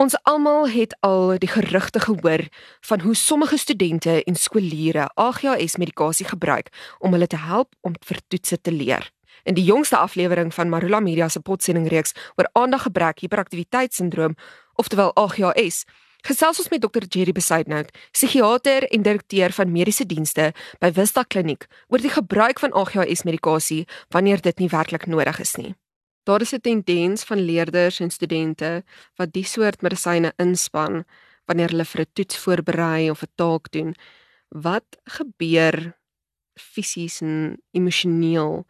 Ons almal het al die gerugte gehoor van hoe sommige studente en skooliere AGHS medikasie gebruik om hulle te help om vir toetse te leer. In die jongste aflewering van Marula Media se potsending reeks oor aandaggebrek hiperaktiwiteitssindroom, oftewel AGHS, gesels ons met Dr. Jerry Besaidnout, psigiater en direkteur van mediese dienste by Vista Kliniek, oor die gebruik van AGHS medikasie wanneer dit nie werklik nodig is nie. Daar is 'n tendens van leerders en studente wat die soort medisyne inspann wanneer hulle vir 'n toets voorberei of 'n taak doen. Wat gebeur fisies en emosioneel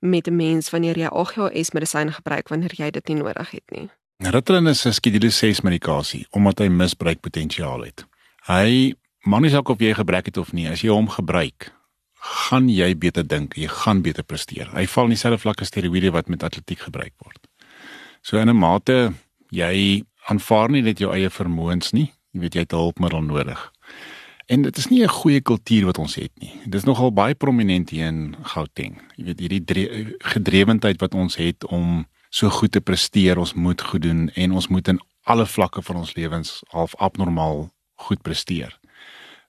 met 'n mens wanneer jy AGHS medisyne gebruik wanneer jy dit nie nodig het nie? Ritalin is 'n skedule 6 medikasie omdat hy misbruikpotensiaal het. Hy maak nie saak of jy gebrek het of nie, as jy hom gebruik, gaan jy beter dink, jy gaan beter presteer. Hy val in dieselfde vlak as steroïde wat met atletiek gebruik word. So in 'n mate jy aanvaar nie net jou eie vermoëns nie, jy weet jy het hulpmiddel nodig. En dit is nie 'n goeie kultuur wat ons het nie. Dit is nogal baie prominent hier in Gauteng. Jy weet hierdie gedrewendheid wat ons het om so goed te presteer, ons moet goed doen en ons moet in alle vlakke van ons lewens half abnormaal goed presteer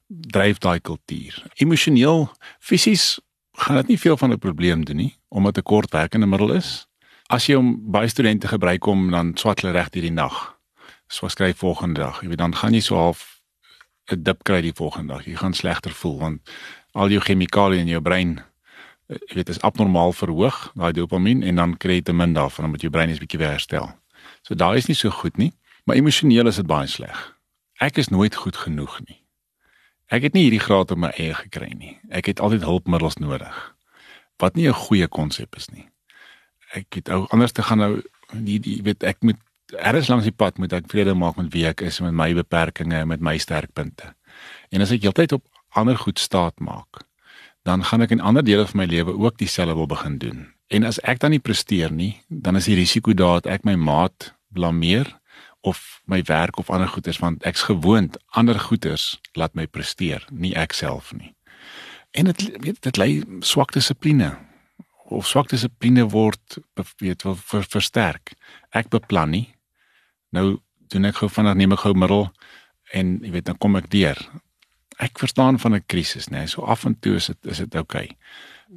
dryf daai kultuur. Emosioneel, fisies gaan dit nie veel van 'n probleem doen nie omdat 'n kort werkende middel is. As jy hom baie studente gebruik om dan swat hulle reg hierdie nag. So skryf volgende dag, jy weet dan gaan jy so half 'n dip kry die volgende dag. Jy gaan slegter voel want al jou chemikalieë in jou brein eh, jy weet is abnormaal verhoog, daai dopamien en dan kry jy te min daarvan omdat jou brein is bietjie weer herstel. So daai is nie so goed nie, maar emosioneel is dit baie sleg. Ek is nooit goed genoeg nie. Ek het nie hierdie graad op my eie gekry nie. Ek het altyd hulpmiddels nodig. Wat nie 'n goeie konsep is nie. Ek het ou anders te gaan nou die die weet ek moet eers langs die pad moet ek vrede maak met wie ek is met my beperkings en met my sterkpunte. En as ek heeltyd op ander goed staat maak, dan gaan ek in ander dele van my lewe ook dieselfde wil begin doen. En as ek dan nie presteer nie, dan is die risiko daar dat ek my maat blameer of my werk of ander goeders want ek's gewoond ander goeders laat my presteer, nie ek self nie. En dit weet dit lei swak dissipline of swak dissipline word weet wel ver, versterk. Ek beplan nie. Nou doen ek gou vinnig neem ek gou middel en jy weet dan kom ek deur. Ek verstaan van 'n krisis, nê. So af en toe is dit is dit oukei. Okay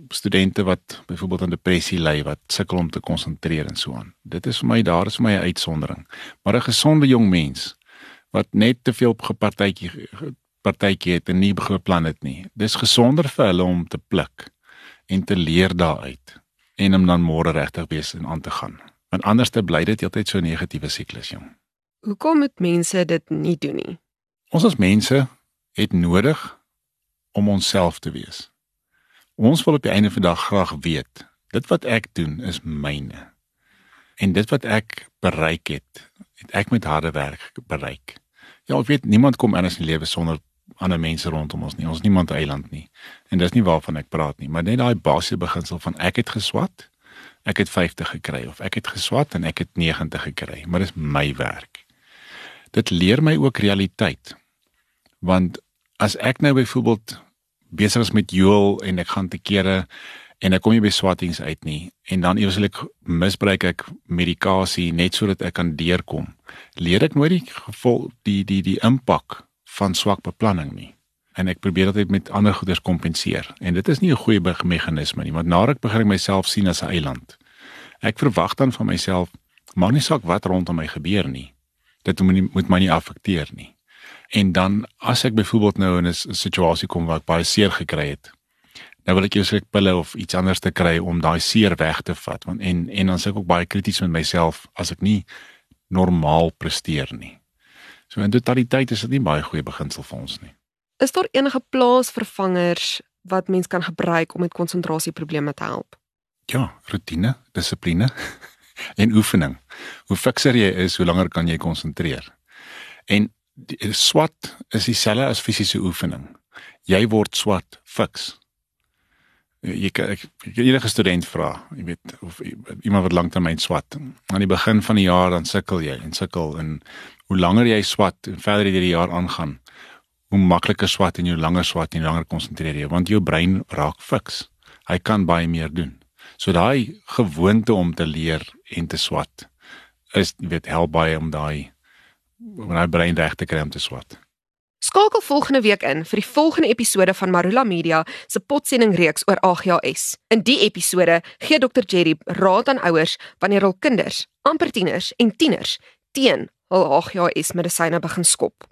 studente wat byvoorbeeld aan depressie ly wat sukkel om te konsentreer en so aan. Dit is vir my daar is vir my 'n uitsondering. Maar 'n gesonde jong mens wat net te veel gepartytjie partytjie het en nie beplan het nie. Dis gesonder vir hulle om te pluk en te leer daaruit en om dan môre regtig wees en aan te gaan. Want anders te bly dit heeltyd so 'n negatiewe siklus, jong. Hoekom moet mense dit nie doen nie? Ons as mense het nodig om onsself te wees. Ons wil op die einde van die dag graag weet, dit wat ek doen is myne. En dit wat ek bereik het, het ek met harde werk bereik. Ja, ek weet niemand kom anders in die lewe sonder ander mense rondom ons nie. Ons niemand eiland nie. En dis nie waarvan ek praat nie, maar net daai basiese beginsel van ek het geswat, ek het 50 gekry of ek het geswat en ek het 90 gekry, maar dis my werk. Dit leer my ook realiteit. Want as ek nou byvoorbeeld besig is met Joel en ek gaan te kere en ek kom nie by swattings uit nie en dan eweslik misbruik ek medikasie net sodat ek kan deurkom. Leer ek nooit die gevolg die die die impak van swak beplanning nie. En ek probeer dit met ander goeders kompenseer. En dit is nie 'n goeie meganisme nie, want nadat ek begin myself sien as 'n eiland. Ek verwag dan van myself, maar nie saak wat rondom my gebeur nie. Dit moet nie, moet my nie affekteer nie. En dan as ek byvoorbeeld nou in 'n situasie kom waar ek baie seer gekry het, nou wil ek jouself pille of iets anders te kry om daai seer weg te vat want en en dan sê ek ook baie krities met myself as ek nie normaal presteer nie. So in totaliteit is dit nie baie goeie beginsel vir ons nie. Is daar enige plaasvervangers wat mens kan gebruik om met konsentrasieprobleme te help? Ja, rotine, dissipline en oefening. Hoe fikser jy is, hoe langer kan jy konsentreer. En die swat is dieselfde as fisiese oefening. Jy word swat fiks. Jy kan enige student vra, jy weet of iemand wat lanktermyn swat. Aan die begin van die jaar dan sukkel jy en sukkel en hoe langer jy swat en verder jy die jaar aangaan, hoe makliker swat en hoe langer swat en langer konsentreer jy want jou brein raak fiks. Hy kan baie meer doen. So daai gewoonte om te leer en te swat is jy weet help baie om daai om haar brein reg te kry om te swat. Skakel volgende week in vir die volgende episode van Marula Media se potsending reeks oor AGHS. In die episode gee Dr Jerry raad aan ouers wanneer hul kinders, amper tieners en tieners teen hul AGHS medisyne begin skop.